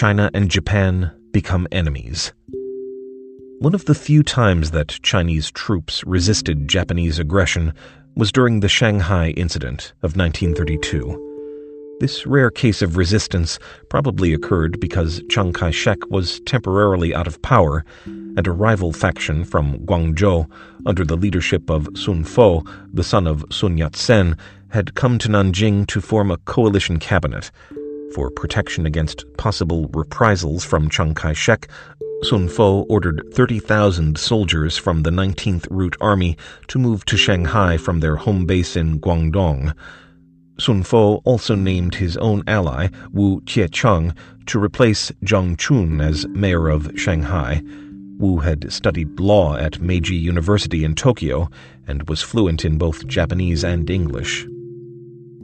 China and Japan become enemies. One of the few times that Chinese troops resisted Japanese aggression was during the Shanghai Incident of 1932. This rare case of resistance probably occurred because Chiang Kai shek was temporarily out of power, and a rival faction from Guangzhou, under the leadership of Sun Fo, the son of Sun Yat sen, had come to Nanjing to form a coalition cabinet. For protection against possible reprisals from Chiang Kai shek, Sun Fo ordered 30,000 soldiers from the 19th Route Army to move to Shanghai from their home base in Guangdong. Sun Fo also named his own ally, Wu Tiecheng, to replace Zhang Qun as mayor of Shanghai. Wu had studied law at Meiji University in Tokyo and was fluent in both Japanese and English.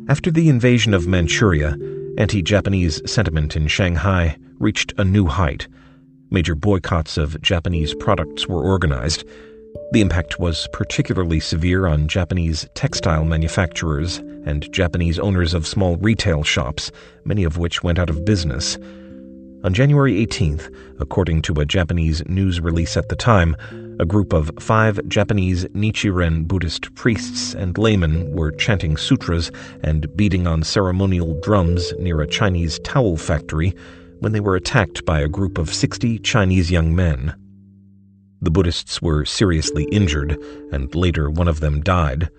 After the invasion of Manchuria, anti Japanese sentiment in Shanghai reached a new height. Major boycotts of Japanese products were organized. The impact was particularly severe on Japanese textile manufacturers and Japanese owners of small retail shops, many of which went out of business. On January 18th, according to a Japanese news release at the time, a group of five Japanese Nichiren Buddhist priests and laymen were chanting sutras and beating on ceremonial drums near a Chinese towel factory when they were attacked by a group of 60 Chinese young men. The Buddhists were seriously injured, and later one of them died.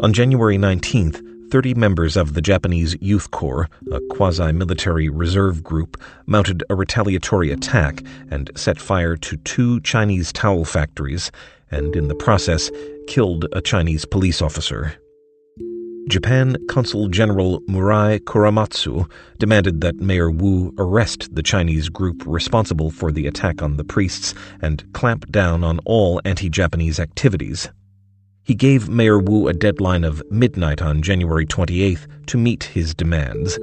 On January 19th, 30 members of the Japanese Youth Corps, a quasi military reserve group, mounted a retaliatory attack and set fire to two Chinese towel factories, and in the process, killed a Chinese police officer. Japan Consul General Murai Kuramatsu demanded that Mayor Wu arrest the Chinese group responsible for the attack on the priests and clamp down on all anti Japanese activities. He gave Mayor Wu a deadline of midnight on January 28th to meet his demands.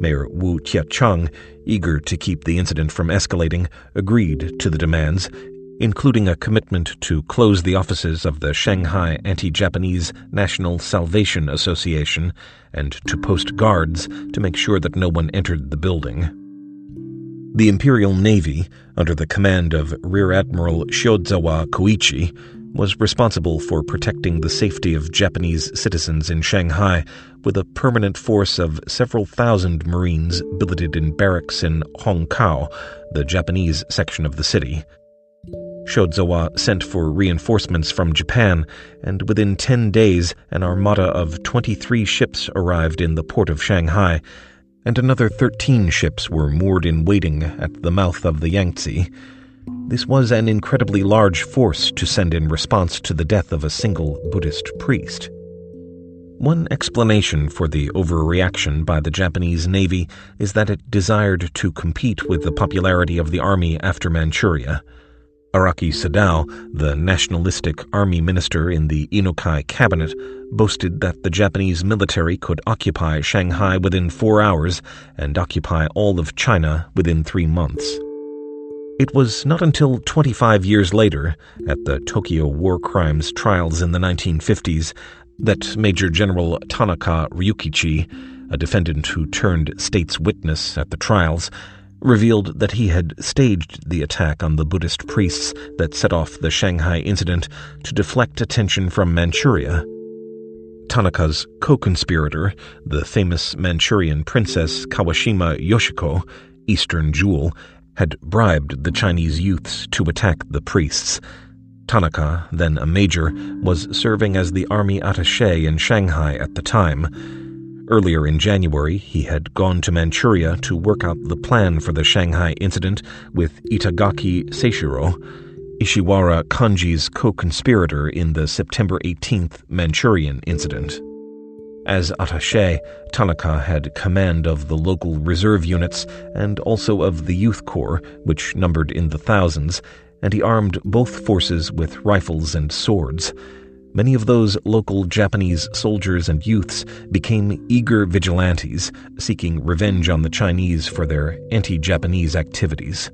Mayor Wu Tiecheng, eager to keep the incident from escalating, agreed to the demands, including a commitment to close the offices of the Shanghai Anti Japanese National Salvation Association and to post guards to make sure that no one entered the building. The Imperial Navy, under the command of Rear Admiral Shiozawa Koichi, was responsible for protecting the safety of Japanese citizens in Shanghai with a permanent force of several thousand Marines billeted in barracks in Hongkou, the Japanese section of the city. Shiozawa sent for reinforcements from Japan, and within 10 days, an armada of 23 ships arrived in the port of Shanghai, and another 13 ships were moored in waiting at the mouth of the Yangtze. This was an incredibly large force to send in response to the death of a single Buddhist priest. One explanation for the overreaction by the Japanese Navy is that it desired to compete with the popularity of the army after Manchuria. Araki Sadao, the nationalistic army minister in the Inukai cabinet, boasted that the Japanese military could occupy Shanghai within four hours and occupy all of China within three months. It was not until 25 years later, at the Tokyo war crimes trials in the 1950s, that Major General Tanaka Ryukichi, a defendant who turned state's witness at the trials, revealed that he had staged the attack on the Buddhist priests that set off the Shanghai incident to deflect attention from Manchuria. Tanaka's co conspirator, the famous Manchurian princess Kawashima Yoshiko, Eastern Jewel, had bribed the Chinese youths to attack the priests. Tanaka, then a major, was serving as the army attaché in Shanghai at the time. Earlier in January, he had gone to Manchuria to work out the plan for the Shanghai incident with Itagaki Seishiro, Ishiwara Kanji's co conspirator in the September 18th Manchurian incident. As attaché, Tanaka had command of the local reserve units and also of the Youth Corps, which numbered in the thousands, and he armed both forces with rifles and swords. Many of those local Japanese soldiers and youths became eager vigilantes, seeking revenge on the Chinese for their anti Japanese activities.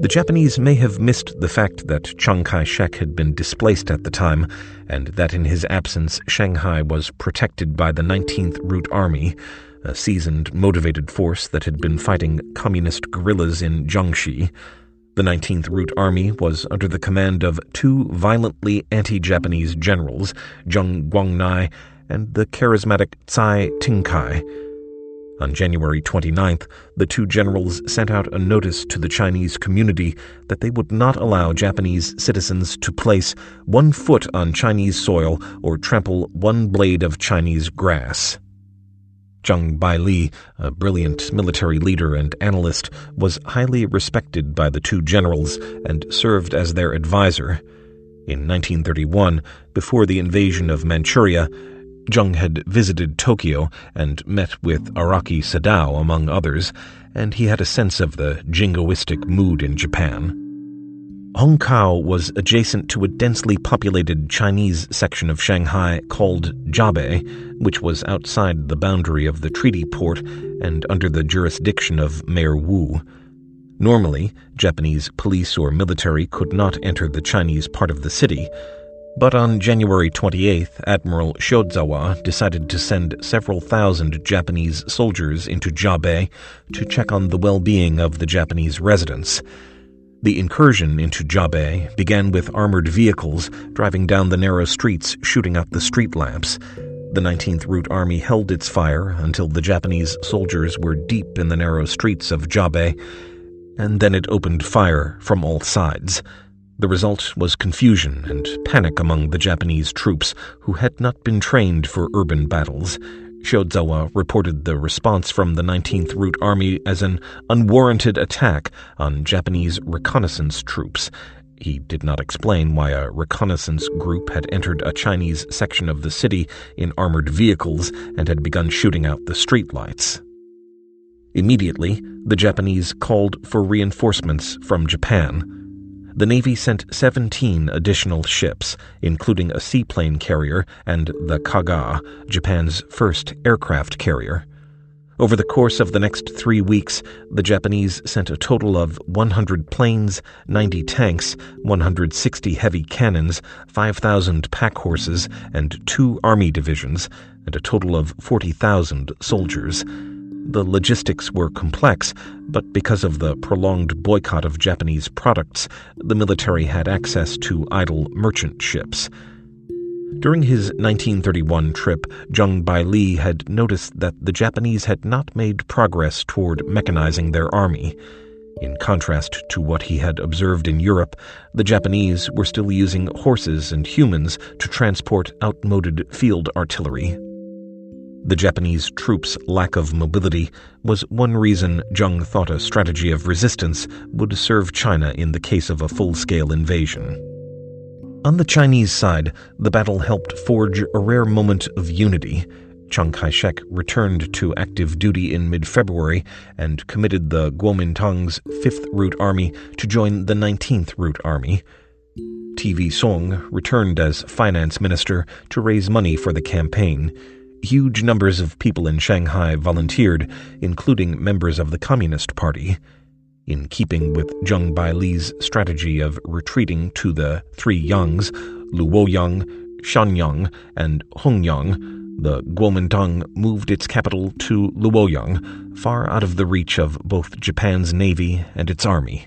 The Japanese may have missed the fact that Chiang Kai shek had been displaced at the time, and that in his absence Shanghai was protected by the 19th Route Army, a seasoned, motivated force that had been fighting communist guerrillas in Jiangxi. The 19th Route Army was under the command of two violently anti-Japanese generals, Zheng Guangnai and the charismatic Tsai Tingkai. On January 29th, the two generals sent out a notice to the Chinese community that they would not allow Japanese citizens to place one foot on Chinese soil or trample one blade of Chinese grass. Zhang Baili, a brilliant military leader and analyst, was highly respected by the two generals and served as their advisor. In 1931, before the invasion of Manchuria, Zheng had visited Tokyo and met with Araki Sadao, among others, and he had a sense of the jingoistic mood in Japan. Hongkou was adjacent to a densely populated Chinese section of Shanghai called Zhabei, which was outside the boundary of the treaty port and under the jurisdiction of Mayor Wu. Normally, Japanese police or military could not enter the Chinese part of the city, but on January 28th, Admiral Shiozawa decided to send several thousand Japanese soldiers into Zhabei to check on the well-being of the Japanese residents. The incursion into Zhabei began with armored vehicles driving down the narrow streets shooting out the street lamps. The 19th Route Army held its fire until the Japanese soldiers were deep in the narrow streets of Zhabei, and then it opened fire from all sides. The result was confusion and panic among the Japanese troops who had not been trained for urban battles. Shiozawa reported the response from the 19th Route Army as an unwarranted attack on Japanese reconnaissance troops. He did not explain why a reconnaissance group had entered a Chinese section of the city in armored vehicles and had begun shooting out the streetlights. Immediately, the Japanese called for reinforcements from Japan the Navy sent 17 additional ships, including a seaplane carrier and the Kaga, Japan's first aircraft carrier. Over the course of the next three weeks, the Japanese sent a total of 100 planes, 90 tanks, 160 heavy cannons, 5,000 pack horses, and two army divisions, and a total of 40,000 soldiers. The logistics were complex, but because of the prolonged boycott of Japanese products, the military had access to idle merchant ships. During his 1931 trip, Zheng Baili had noticed that the Japanese had not made progress toward mechanizing their army. In contrast to what he had observed in Europe, the Japanese were still using horses and humans to transport outmoded field artillery. The Japanese troops' lack of mobility was one reason Zheng thought a strategy of resistance would serve China in the case of a full-scale invasion. On the Chinese side, the battle helped forge a rare moment of unity. Chiang Kai-shek returned to active duty in mid-February and committed the Kuomintang's 5th Route Army to join the 19th Route Army. TV Soong returned as finance minister to raise money for the campaign. Huge numbers of people in Shanghai volunteered, including members of the Communist Party. In keeping with Zheng Baili's strategy of retreating to the three Yangs, Luoyang, Xiangyang, and Hengyang, the Kuomintang moved its capital to Luoyang, far out of the reach of both Japan's navy and its army.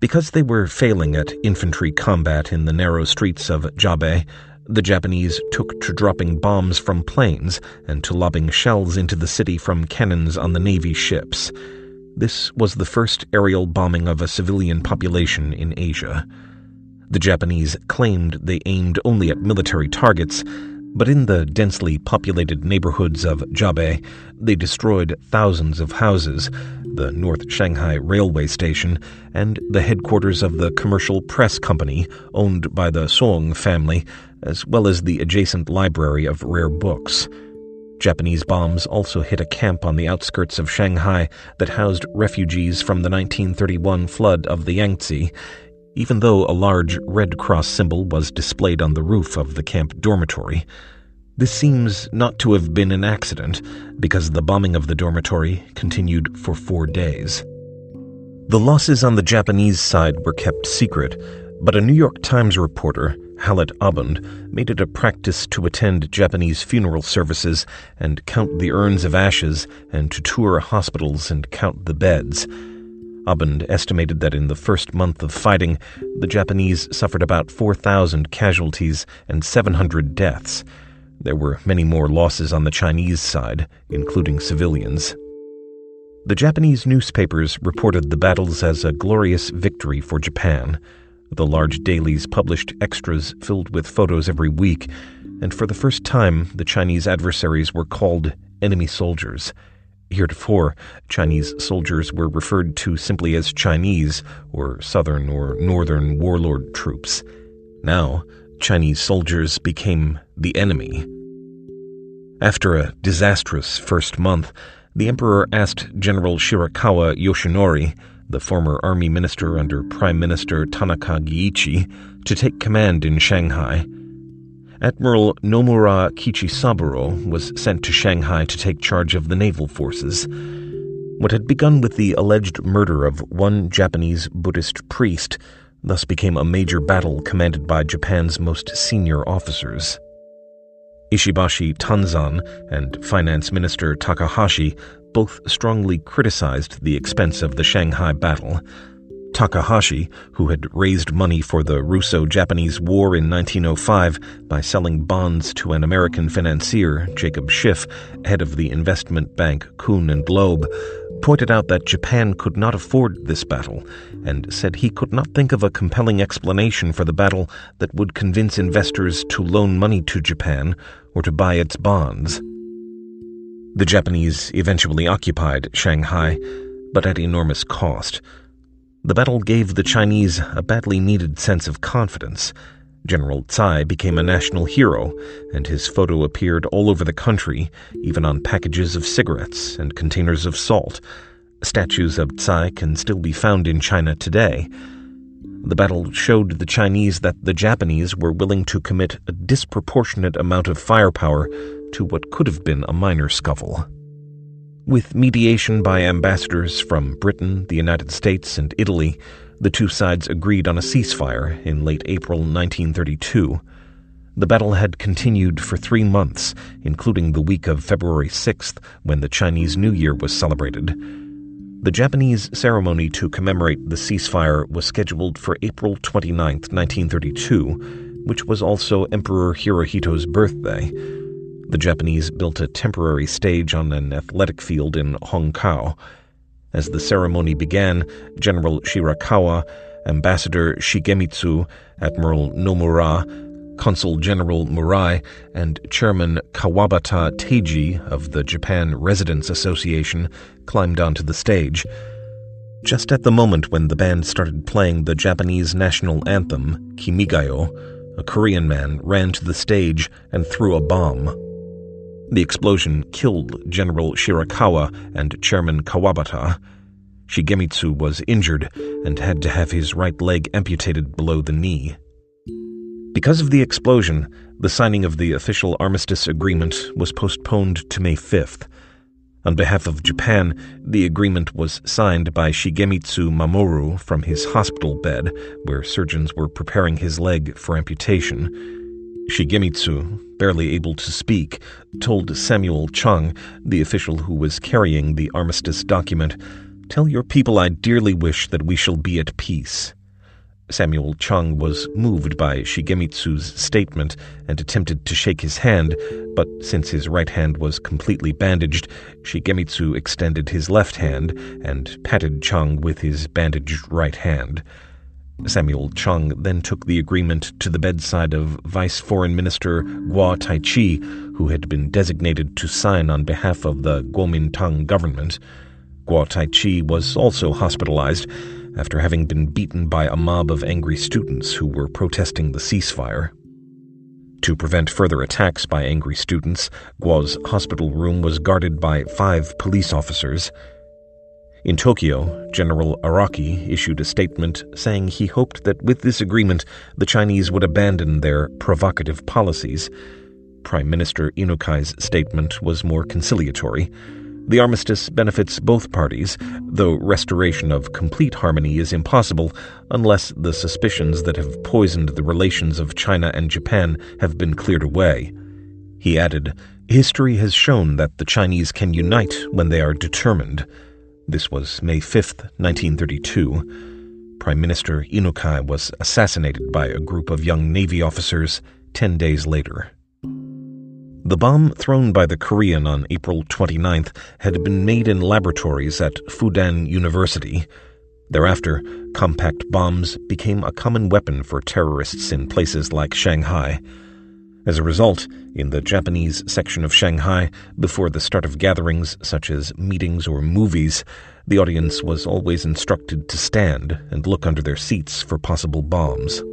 Because they were failing at infantry combat in the narrow streets of Zhabei, the Japanese took to dropping bombs from planes and to lobbing shells into the city from cannons on the Navy ships. This was the first aerial bombing of a civilian population in Asia. The Japanese claimed they aimed only at military targets, but in the densely populated neighborhoods of Zhabei, they destroyed thousands of houses, the North Shanghai Railway Station, and the headquarters of the commercial press company owned by the Song family, as well as the adjacent library of rare books. Japanese bombs also hit a camp on the outskirts of Shanghai that housed refugees from the 1931 flood of the Yangtze, even though a large Red Cross symbol was displayed on the roof of the camp dormitory. This seems not to have been an accident, because the bombing of the dormitory continued for four days. The losses on the Japanese side were kept secret, but a New York Times reporter Hallett Abend, made it a practice to attend Japanese funeral services and count the urns of ashes and to tour hospitals and count the beds. Abund estimated that in the first month of fighting, the Japanese suffered about 4,000 casualties and 700 deaths. There were many more losses on the Chinese side, including civilians. The Japanese newspapers reported the battles as a glorious victory for Japan. The large dailies published extras filled with photos every week, and for the first time, the Chinese adversaries were called enemy soldiers. Heretofore, Chinese soldiers were referred to simply as Chinese, or Southern or Northern warlord troops. Now, Chinese soldiers became the enemy. After a disastrous first month, the emperor asked General Shirakawa Yoshinori, the former army minister under Prime Minister Tanaka Giichi, to take command in Shanghai. Admiral Nomura Kichisaburo was sent to Shanghai to take charge of the naval forces. What had begun with the alleged murder of one Japanese Buddhist priest thus became a major battle commanded by Japan's most senior officers. Ishibashi Tanzan and Finance Minister Takahashi both strongly criticized the expense of the Shanghai battle. Takahashi, who had raised money for the Russo Japanese War in 1905 by selling bonds to an American financier, Jacob Schiff, head of the investment bank Kuhn and Loeb, pointed out that Japan could not afford this battle and said he could not think of a compelling explanation for the battle that would convince investors to loan money to Japan or to buy its bonds. The Japanese eventually occupied Shanghai, but at enormous cost. The battle gave the Chinese a badly needed sense of confidence. General Tsai became a national hero, and his photo appeared all over the country, even on packages of cigarettes and containers of salt. Statues of Tsai can still be found in China today. The battle showed the Chinese that the Japanese were willing to commit a disproportionate amount of firepower to what could have been a minor scuffle. With mediation by ambassadors from Britain, the United States, and Italy, the two sides agreed on a ceasefire in late April 1932. The battle had continued for three months, including the week of February 6th, when the Chinese New Year was celebrated. The Japanese ceremony to commemorate the ceasefire was scheduled for April 29, 1932, which was also Emperor Hirohito's birthday. The Japanese built a temporary stage on an athletic field in Hongkou. As the ceremony began, General Shirakawa, Ambassador Shigemitsu, Admiral Nomura, Consul General Murai, and Chairman Kawabata Teiji of the Japan Residents Association climbed onto the stage. Just at the moment when the band started playing the Japanese national anthem, Kimigayo, a Korean man ran to the stage and threw a bomb. The explosion killed General Shirakawa and Chairman Kawabata. Shigemitsu was injured and had to have his right leg amputated below the knee. Because of the explosion, the signing of the official armistice agreement was postponed to May 5th. On behalf of Japan, the agreement was signed by Shigemitsu Mamoru from his hospital bed, where surgeons were preparing his leg for amputation. Shigemitsu, barely able to speak, told Samuel Chung, the official who was carrying the armistice document, Tell your people I dearly wish that we shall be at peace. Samuel Chung was moved by Shigemitsu's statement and attempted to shake his hand, but since his right hand was completely bandaged, Shigemitsu extended his left hand and patted Chung with his bandaged right hand. Samuel Chung then took the agreement to the bedside of Vice Foreign Minister Guo Taichi, who had been designated to sign on behalf of the Kuomintang government. Guo Taichi was also hospitalized after having been beaten by a mob of angry students who were protesting the ceasefire. To prevent further attacks by angry students, Guo's hospital room was guarded by five police officers. In Tokyo, General Araki issued a statement saying he hoped that with this agreement the Chinese would abandon their provocative policies. Prime Minister Inukai's statement was more conciliatory. The armistice benefits both parties, though restoration of complete harmony is impossible unless the suspicions that have poisoned the relations of China and Japan have been cleared away. He added, History has shown that the Chinese can unite when they are determined. This was May 5, 1932. Prime Minister Inukai was assassinated by a group of young Navy officers ten days later. The bomb thrown by the Korean on April 29th had been made in laboratories at Fudan University. Thereafter, compact bombs became a common weapon for terrorists in places like Shanghai. As a result, in the Japanese section of Shanghai, before the start of gatherings such as meetings or movies, the audience was always instructed to stand and look under their seats for possible bombs.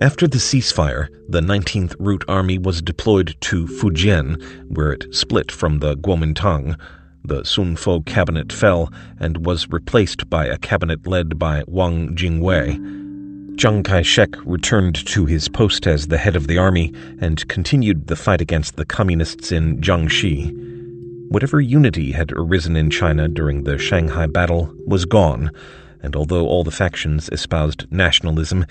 After the ceasefire, the 19th Route Army was deployed to Fujian, where it split from the Kuomintang. The Sun Fo cabinet fell and was replaced by a cabinet led by Wang Jingwei. Chiang Kai shek returned to his post as the head of the army and continued the fight against the communists in Jiangxi. Whatever unity had arisen in China during the Shanghai battle was gone, and although all the factions espoused nationalism,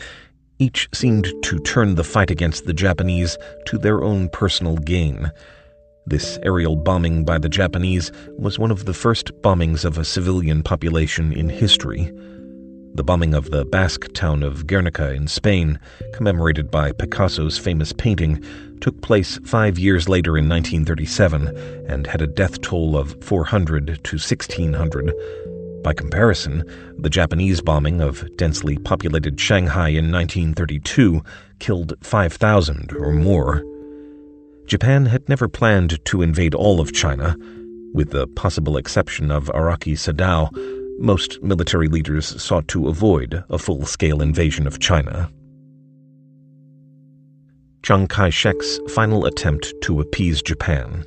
each seemed to turn the fight against the Japanese to their own personal gain. This aerial bombing by the Japanese was one of the first bombings of a civilian population in history. The bombing of the Basque town of Guernica in Spain, commemorated by Picasso's famous painting, took place five years later in 1937 and had a death toll of 400 to 1600. By comparison, the Japanese bombing of densely populated Shanghai in 1932 killed 5,000 or more. Japan had never planned to invade all of China. With the possible exception of Araki Sadao, most military leaders sought to avoid a full scale invasion of China. Chiang Kai shek's final attempt to appease Japan.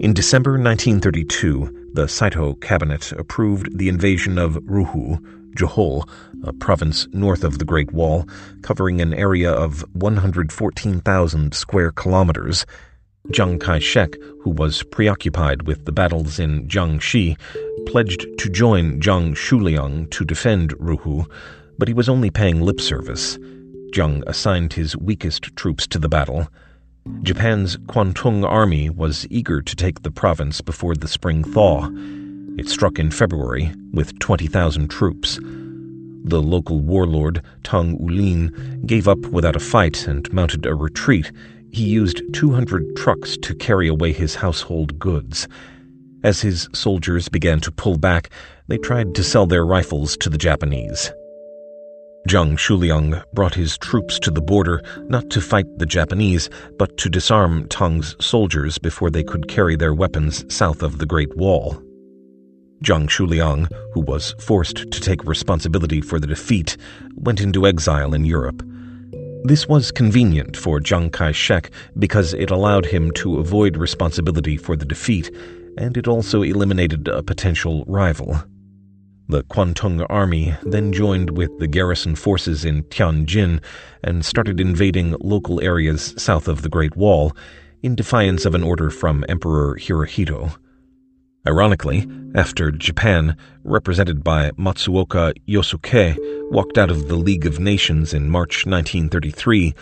In December 1932, the Saito cabinet approved the invasion of Rehe, Jehol, a province north of the Great Wall, covering an area of 114,000 square kilometers. Chiang Kai shek, who was preoccupied with the battles in Jiangxi, pledged to join Zhang Xueliang to defend Rehe, but he was only paying lip service. Zhang assigned his weakest troops to the battle. Japan's Kwantung Army was eager to take the province before the spring thaw. It struck in February with 20,000 troops. The local warlord, Tang Yulin, gave up without a fight and mounted a retreat. He used 200 trucks to carry away his household goods. As his soldiers began to pull back, they tried to sell their rifles to the Japanese. Zhang Xueliang brought his troops to the border not to fight the Japanese, but to disarm Tang's soldiers before they could carry their weapons south of the Great Wall. Zhang Xueliang, who was forced to take responsibility for the defeat, went into exile in Europe. This was convenient for Chiang Kai shek because it allowed him to avoid responsibility for the defeat, and it also eliminated a potential rival. The Kwantung Army then joined with the garrison forces in Tianjin and started invading local areas south of the Great Wall in defiance of an order from Emperor Hirohito. Ironically, after Japan, represented by Matsuoka Yosuke, walked out of the League of Nations in March 1933,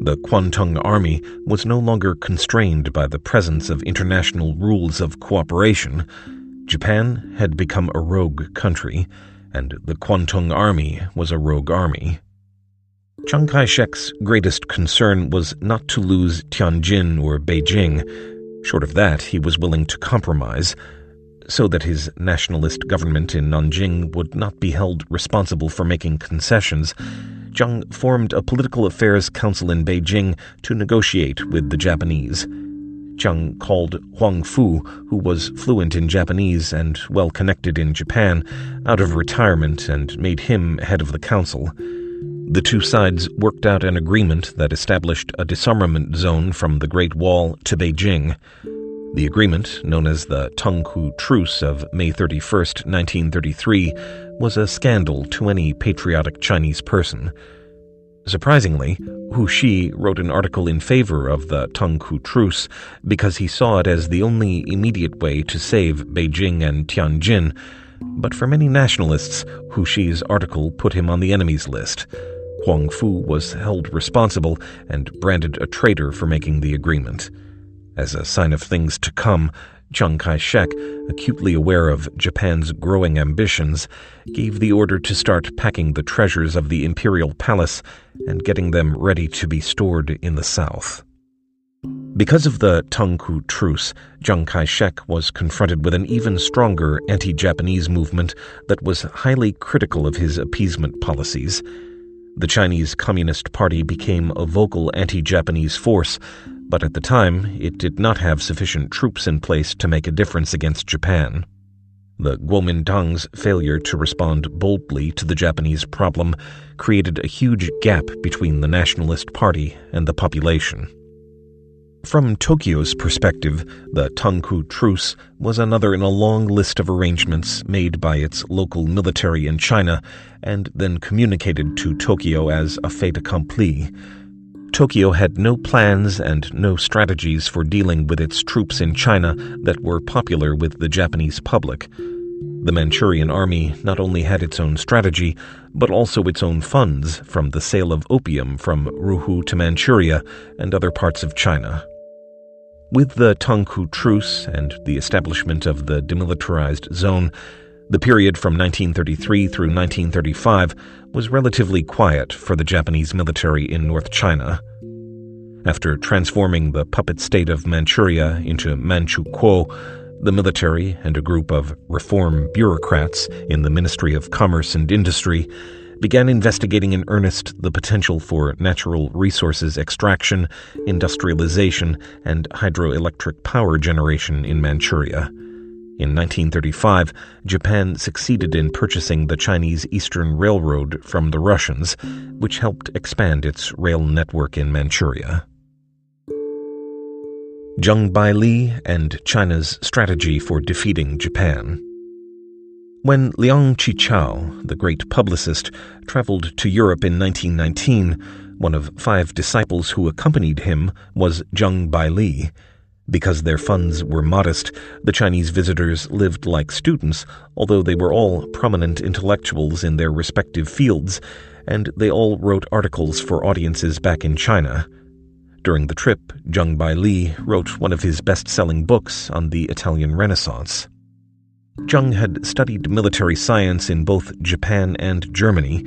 the Kwantung Army was no longer constrained by the presence of international rules of cooperation Japan had become a rogue country, and the Kwantung Army was a rogue army. Chiang Kai shek's greatest concern was not to lose Tianjin or Beijing. Short of that, he was willing to compromise, so that his nationalist government in Nanjing would not be held responsible for making concessions. Zhang formed a political affairs council in Beijing to negotiate with the Japanese. Zhang called Huang Fu, who was fluent in Japanese and well connected in Japan, out of retirement and made him head of the council. The two sides worked out an agreement that established a disarmament zone from the Great Wall to Beijing. The agreement, known as the Tongku Truce of May 31, 1933, was a scandal to any patriotic Chinese person. Surprisingly, Hu Shi wrote an article in favor of the Tongku Truce because he saw it as the only immediate way to save Beijing and Tianjin. But for many nationalists, Hu Shi's article put him on the enemy's list. Huang Fu was held responsible and branded a traitor for making the agreement. As a sign of things to come, Chiang Kai shek, acutely aware of Japan's growing ambitions, gave the order to start packing the treasures of the imperial palace and getting them ready to be stored in the south. Because of the Tongku Truce, Chiang Kai shek was confronted with an even stronger anti Japanese movement that was highly critical of his appeasement policies. The Chinese Communist Party became a vocal anti Japanese force, but at the time it did not have sufficient troops in place to make a difference against Japan. The Kuomintang's failure to respond boldly to the Japanese problem created a huge gap between the Nationalist Party and the population. From Tokyo's perspective, the Tongku Truce was another in a long list of arrangements made by its local military in China and then communicated to Tokyo as a fait accompli. Tokyo had no plans and no strategies for dealing with its troops in China that were popular with the Japanese public. The Manchurian army not only had its own strategy, but also its own funds from the sale of opium from Rehe to Manchuria and other parts of China. With the Tongku Truce and the establishment of the demilitarized zone, the period from 1933 through 1935 was relatively quiet for the Japanese military in North China. After transforming the puppet state of Manchuria into Manchukuo, the military and a group of reform bureaucrats in the Ministry of Commerce and Industry began investigating in earnest the potential for natural resources extraction, industrialization, and hydroelectric power generation in Manchuria. In 1935, Japan succeeded in purchasing the Chinese Eastern Railroad from the Russians, which helped expand its rail network in Manchuria. Zheng Baili and China's strategy for defeating Japan. When Liang Qichao, the great publicist, traveled to Europe in 1919, one of five disciples who accompanied him was Zheng Baili. Because their funds were modest, the Chinese visitors lived like students, although they were all prominent intellectuals in their respective fields, and they all wrote articles for audiences back in China. During the trip, Zheng Baili wrote one of his best selling books on the Italian Renaissance. Zheng had studied military science in both Japan and Germany,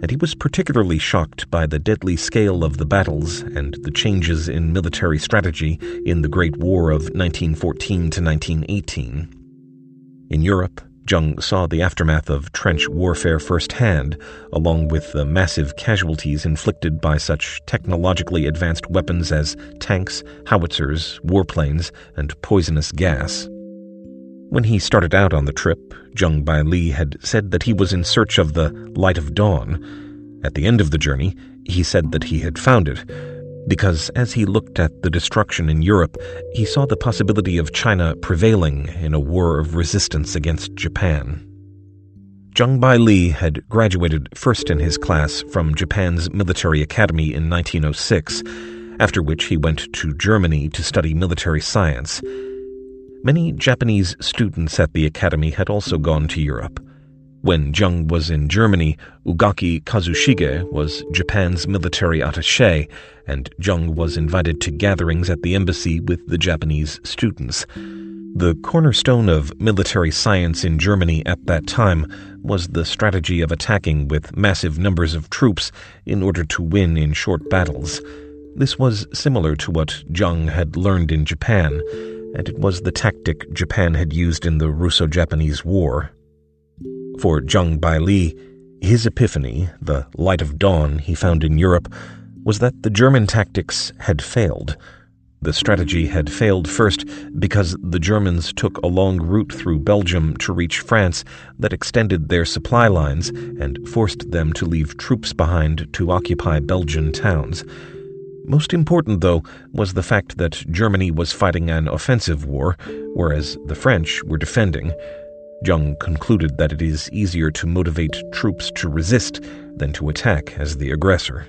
and he was particularly shocked by the deadly scale of the battles and the changes in military strategy in the Great War of 1914 to 1918. In Europe, Jung saw the aftermath of trench warfare firsthand, along with the massive casualties inflicted by such technologically advanced weapons as tanks, howitzers, warplanes, and poisonous gas. When he started out on the trip, Zheng Baili had said that he was in search of the light of dawn. At the end of the journey, he said that he had found it, because as he looked at the destruction in Europe, he saw the possibility of China prevailing in a war of resistance against Japan. Zheng Baili had graduated first in his class from Japan's military academy in 1906, after which he went to Germany to study military science. Many Japanese students at the academy had also gone to Europe. When Jung was in Germany, Ugaki Kazushige was Japan's military attaché, and Jung was invited to gatherings at the embassy with the Japanese students. The cornerstone of military science in Germany at that time was the strategy of attacking with massive numbers of troops in order to win in short battles. This was similar to what Jung had learned in Japan and it was the tactic Japan had used in the Russo-Japanese War. For Zheng Baili, his epiphany, the light of dawn he found in Europe, was that the German tactics had failed. The strategy had failed first because the Germans took a long route through Belgium to reach France that extended their supply lines and forced them to leave troops behind to occupy Belgian towns. Most important, though, was the fact that Germany was fighting an offensive war, whereas the French were defending. Jung concluded that it is easier to motivate troops to resist than to attack as the aggressor.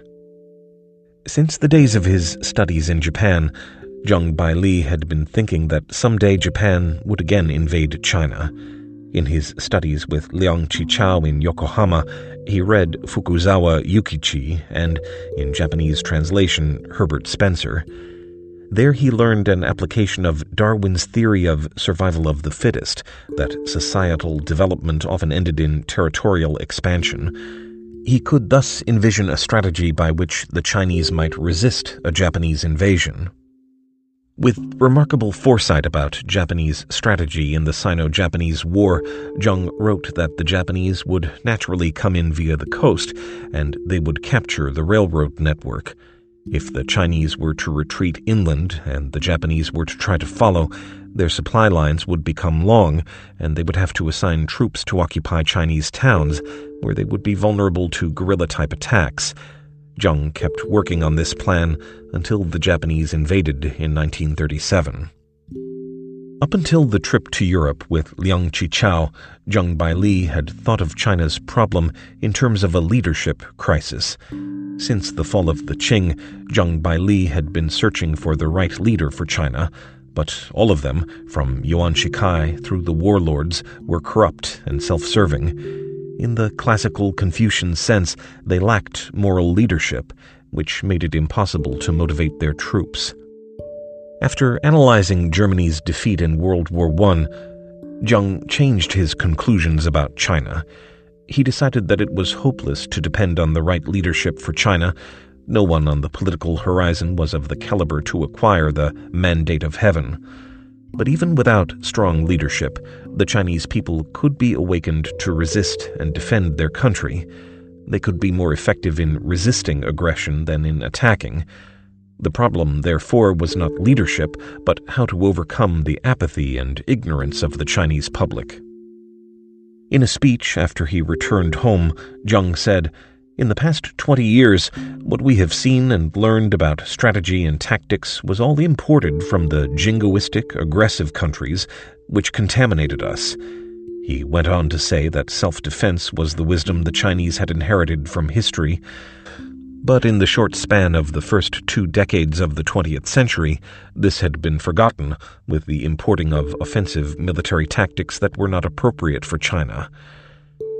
Since the days of his studies in Japan, Zheng Baili had been thinking that someday Japan would again invade China. In his studies with Liang Qichao in Yokohama, he read Fukuzawa Yukichi and, in Japanese translation, Herbert Spencer. There he learned an application of Darwin's theory of survival of the fittest, that societal development often ended in territorial expansion. He could thus envision a strategy by which the Chinese might resist a Japanese invasion. With remarkable foresight about Japanese strategy in the Sino Japanese War, Zheng wrote that the Japanese would naturally come in via the coast and they would capture the railroad network. If the Chinese were to retreat inland and the Japanese were to try to follow, their supply lines would become long and they would have to assign troops to occupy Chinese towns where they would be vulnerable to guerrilla type attacks. Zheng kept working on this plan until the Japanese invaded in 1937. Up until the trip to Europe with Liang Qichao, Zheng Baili had thought of China's problem in terms of a leadership crisis. Since the fall of the Qing, Zheng Baili had been searching for the right leader for China, but all of them, from Yuan Shikai through the warlords, were corrupt and self-serving. In the classical Confucian sense, they lacked moral leadership, which made it impossible to motivate their troops. After analyzing Germany's defeat in World War I, Zheng changed his conclusions about China. He decided that it was hopeless to depend on the right leadership for China. No one on the political horizon was of the caliber to acquire the mandate of heaven. But even without strong leadership, the Chinese people could be awakened to resist and defend their country. They could be more effective in resisting aggression than in attacking. The problem, therefore, was not leadership, but how to overcome the apathy and ignorance of the Chinese public. In a speech after he returned home, Zheng said, in the past 20 years, what we have seen and learned about strategy and tactics was all imported from the jingoistic, aggressive countries which contaminated us. He went on to say that self defense was the wisdom the Chinese had inherited from history. But in the short span of the first two decades of the 20th century, this had been forgotten with the importing of offensive military tactics that were not appropriate for China.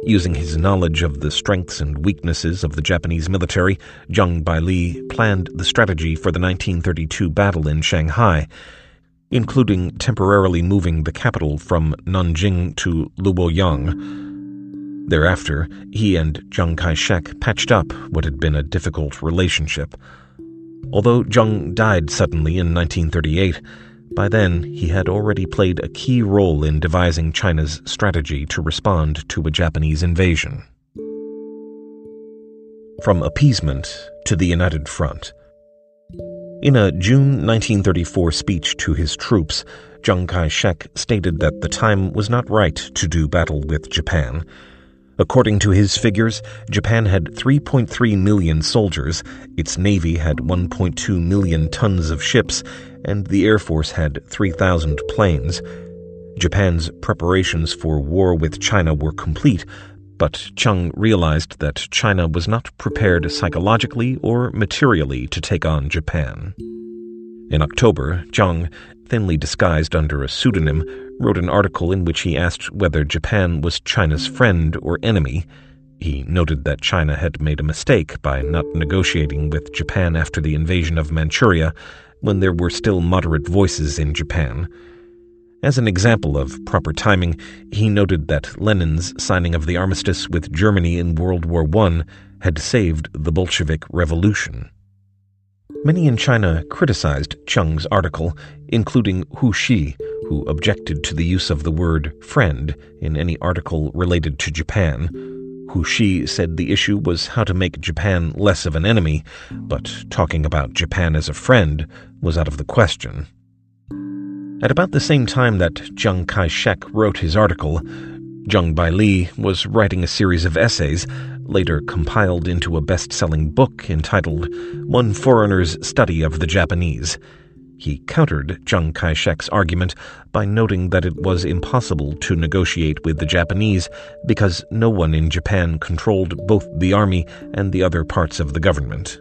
Using his knowledge of the strengths and weaknesses of the Japanese military, Zheng Baili planned the strategy for the 1932 battle in Shanghai, including temporarily moving the capital from Nanjing to Luoyang. Thereafter, he and Chiang Kai-shek patched up what had been a difficult relationship. Although Zheng died suddenly in 1938, by then, he had already played a key role in devising China's strategy to respond to a Japanese invasion. From appeasement to the United Front. In a June 1934 speech to his troops, Chiang Kai-shek stated that the time was not right to do battle with Japan. According to his figures, Japan had 3.3 million soldiers, its navy had 1.2 million tons of ships, and the Air Force had 3,000 planes. Japan's preparations for war with China were complete, but Zheng realized that China was not prepared psychologically or materially to take on Japan. In October, Zheng, thinly disguised under a pseudonym, wrote an article in which he asked whether Japan was China's friend or enemy. He noted that China had made a mistake by not negotiating with Japan after the invasion of Manchuria, when there were still moderate voices in Japan. As an example of proper timing, he noted that Lenin's signing of the armistice with Germany in World War I had saved the Bolshevik Revolution. Many in China criticized Cheng's article, including Hu Shi, who objected to the use of the word friend in any article related to Japan. Hu Shi said the issue was how to make Japan less of an enemy, but talking about Japan as a friend was out of the question. At about the same time that Chiang Kai shek wrote his article, Zheng Baili was writing a series of essays later compiled into a best selling book entitled One Foreigner's Study of the Japanese. He countered Chiang Kai shek's argument by noting that it was impossible to negotiate with the Japanese because no one in Japan controlled both the army and the other parts of the government.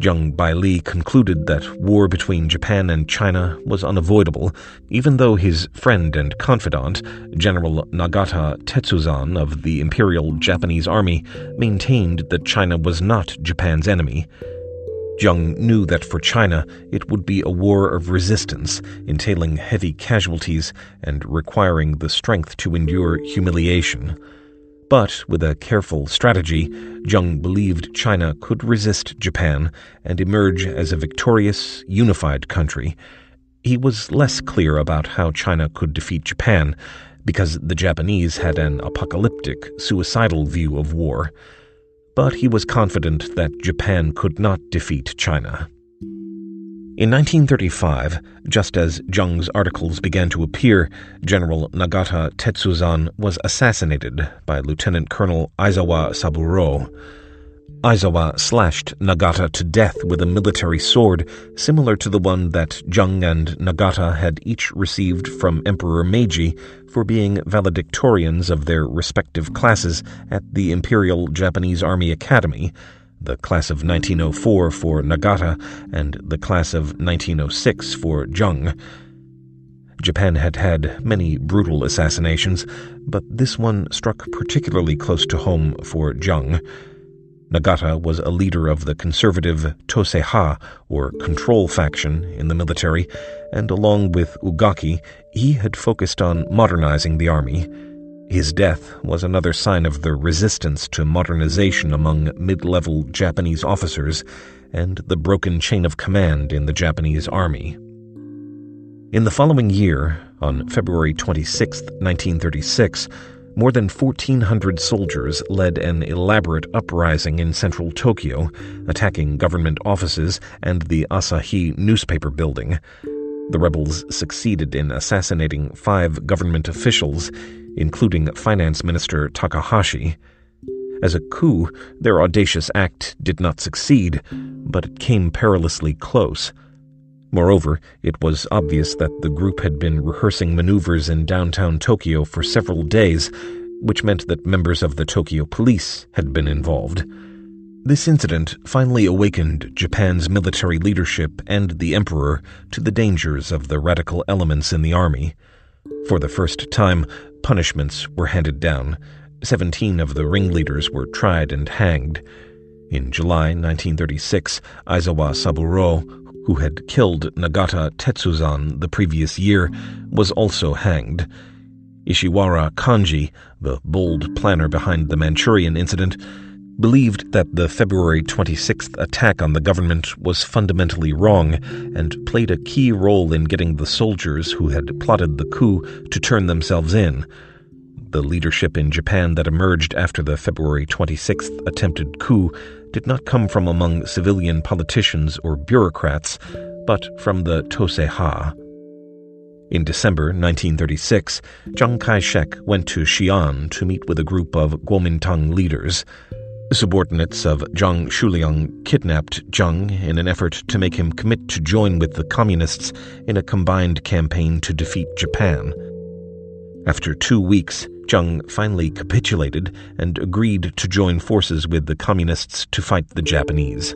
Zheng Baili concluded that war between Japan and China was unavoidable, even though his friend and confidant, General Nagata Tetsuzan of the Imperial Japanese Army, maintained that China was not Japan's enemy. Zheng knew that for China it would be a war of resistance, entailing heavy casualties and requiring the strength to endure humiliation. But with a careful strategy, Jiang believed China could resist Japan and emerge as a victorious, unified country. He was less clear about how China could defeat Japan, because the Japanese had an apocalyptic, suicidal view of war. But he was confident that Japan could not defeat China. In 1935, just as Jiang's articles began to appear, General Nagata Tetsuzan was assassinated by Lieutenant Colonel Aizawa Saburo. Aizawa slashed Nagata to death with a military sword similar to the one that Zheng and Nagata had each received from Emperor Meiji for being valedictorians of their respective classes at the Imperial Japanese Army Academy the class of 1904 for Nagata and the class of 1906 for Jiang. Japan had had many brutal assassinations, but this one struck particularly close to home for Jiang. Nagata was a leader of the conservative Toseiha, or control faction, in the military, and along with Ugaki, he had focused on modernizing the army. His death was another sign of the resistance to modernization among mid-level Japanese officers and the broken chain of command in the Japanese army. In the following year, on February 26, 1936, more than 1,400 soldiers led an elaborate uprising in central Tokyo, attacking government offices and the Asahi newspaper building. The rebels succeeded in assassinating five government officials, including Finance Minister Takahashi. As a coup, their audacious act did not succeed, but it came perilously close. Moreover, it was obvious that the group had been rehearsing maneuvers in downtown Tokyo for several days, which meant that members of the Tokyo police had been involved. This incident finally awakened Japan's military leadership and the emperor to the dangers of the radical elements in the army. For the first time, punishments were handed down. Seventeen of the ringleaders were tried and hanged. In July 1936, Aizawa Saburo, who had killed Nagata Tetsuzan the previous year, was also hanged. Ishiwara Kanji, the bold planner behind the Manchurian incident, believed that the February 26th attack on the government was fundamentally wrong and played a key role in getting the soldiers who had plotted the coup to turn themselves in. The leadership in Japan that emerged after the February 26th attempted coup did not come from among civilian politicians or bureaucrats, but from the Toseiha. In December 1936, Chiang Kai shek went to Xi'an to meet with a group of Kuomintang leaders. Subordinates of Zhang Xueliang kidnapped Zheng in an effort to make him commit to join with the communists in a combined campaign to defeat Japan. After two weeks, Zheng finally capitulated and agreed to join forces with the communists to fight the Japanese.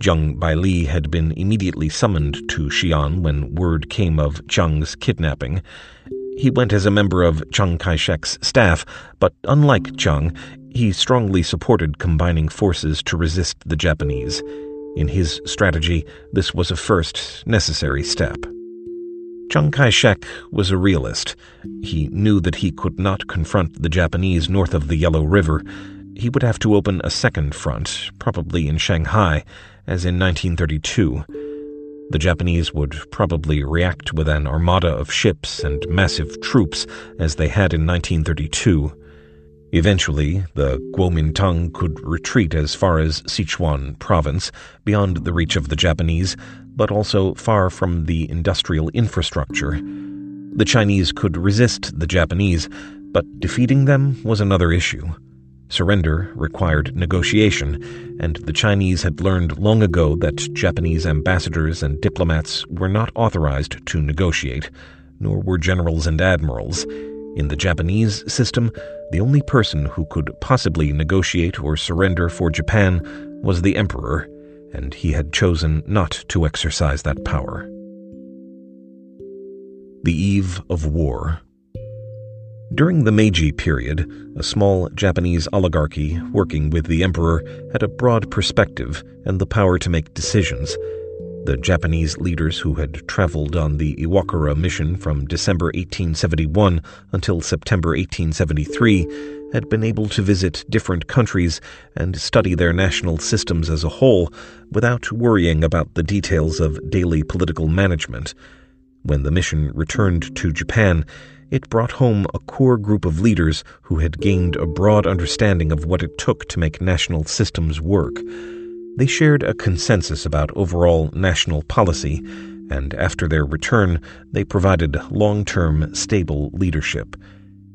Jiang Baili had been immediately summoned to Xi'an when word came of Zheng's kidnapping. He went as a member of Chiang Kai shek's staff, but unlike Zheng, he strongly supported combining forces to resist the Japanese. In his strategy, this was a first necessary step. Chiang Kai shek was a realist. He knew that he could not confront the Japanese north of the Yellow River. He would have to open a second front, probably in Shanghai, as in 1932. The Japanese would probably react with an armada of ships and massive troops as they had in 1932. Eventually, the Kuomintang could retreat as far as Sichuan province, beyond the reach of the Japanese, but also far from the industrial infrastructure. The Chinese could resist the Japanese, but defeating them was another issue. Surrender required negotiation, and the Chinese had learned long ago that Japanese ambassadors and diplomats were not authorized to negotiate, nor were generals and admirals. In the Japanese system, the only person who could possibly negotiate or surrender for Japan was the emperor, and he had chosen not to exercise that power. The Eve of War During the Meiji period, a small Japanese oligarchy working with the emperor had a broad perspective and the power to make decisions the Japanese leaders who had traveled on the Iwakura mission from December 1871 until September 1873 had been able to visit different countries and study their national systems as a whole without worrying about the details of daily political management. When the mission returned to Japan, it brought home a core group of leaders who had gained a broad understanding of what it took to make national systems work. They shared a consensus about overall national policy, and after their return, they provided long term, stable leadership.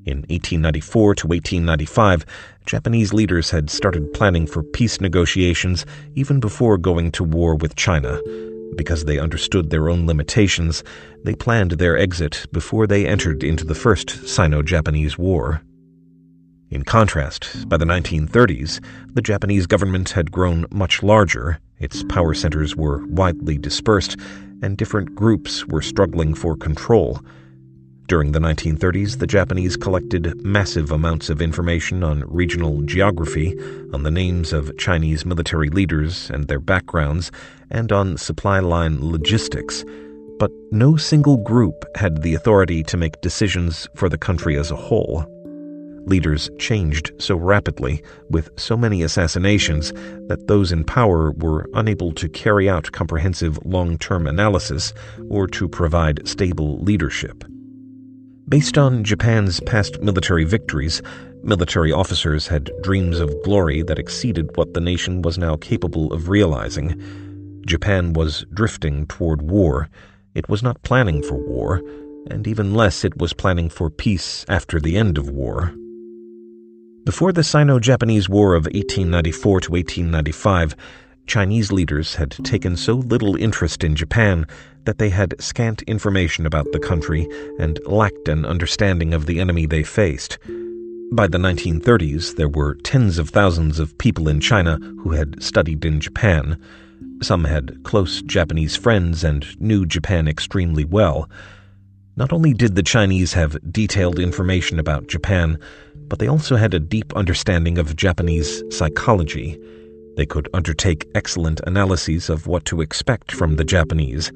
In 1894 to 1895, Japanese leaders had started planning for peace negotiations even before going to war with China. Because they understood their own limitations, they planned their exit before they entered into the First Sino Japanese War. In contrast, by the 1930s, the Japanese government had grown much larger, its power centers were widely dispersed, and different groups were struggling for control. During the 1930s, the Japanese collected massive amounts of information on regional geography, on the names of Chinese military leaders and their backgrounds, and on supply line logistics. But no single group had the authority to make decisions for the country as a whole. Leaders changed so rapidly, with so many assassinations, that those in power were unable to carry out comprehensive long term analysis or to provide stable leadership. Based on Japan's past military victories, military officers had dreams of glory that exceeded what the nation was now capable of realizing. Japan was drifting toward war. It was not planning for war, and even less it was planning for peace after the end of war. Before the Sino Japanese War of 1894 to 1895, Chinese leaders had taken so little interest in Japan that they had scant information about the country and lacked an understanding of the enemy they faced. By the 1930s, there were tens of thousands of people in China who had studied in Japan. Some had close Japanese friends and knew Japan extremely well. Not only did the Chinese have detailed information about Japan, but they also had a deep understanding of Japanese psychology. They could undertake excellent analyses of what to expect from the Japanese.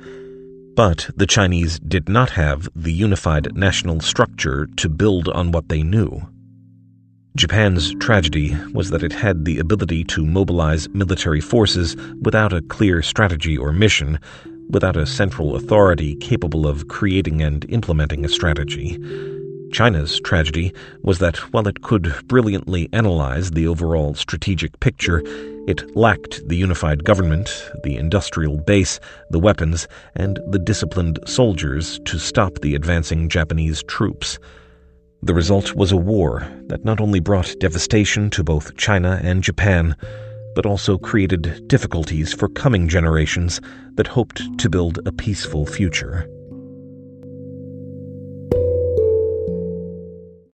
But the Chinese did not have the unified national structure to build on what they knew. Japan's tragedy was that it had the ability to mobilize military forces without a clear strategy or mission, without a central authority capable of creating and implementing a strategy. China's tragedy was that while it could brilliantly analyze the overall strategic picture, it lacked the unified government, the industrial base, the weapons, and the disciplined soldiers to stop the advancing Japanese troops. The result was a war that not only brought devastation to both China and Japan, but also created difficulties for coming generations that hoped to build a peaceful future.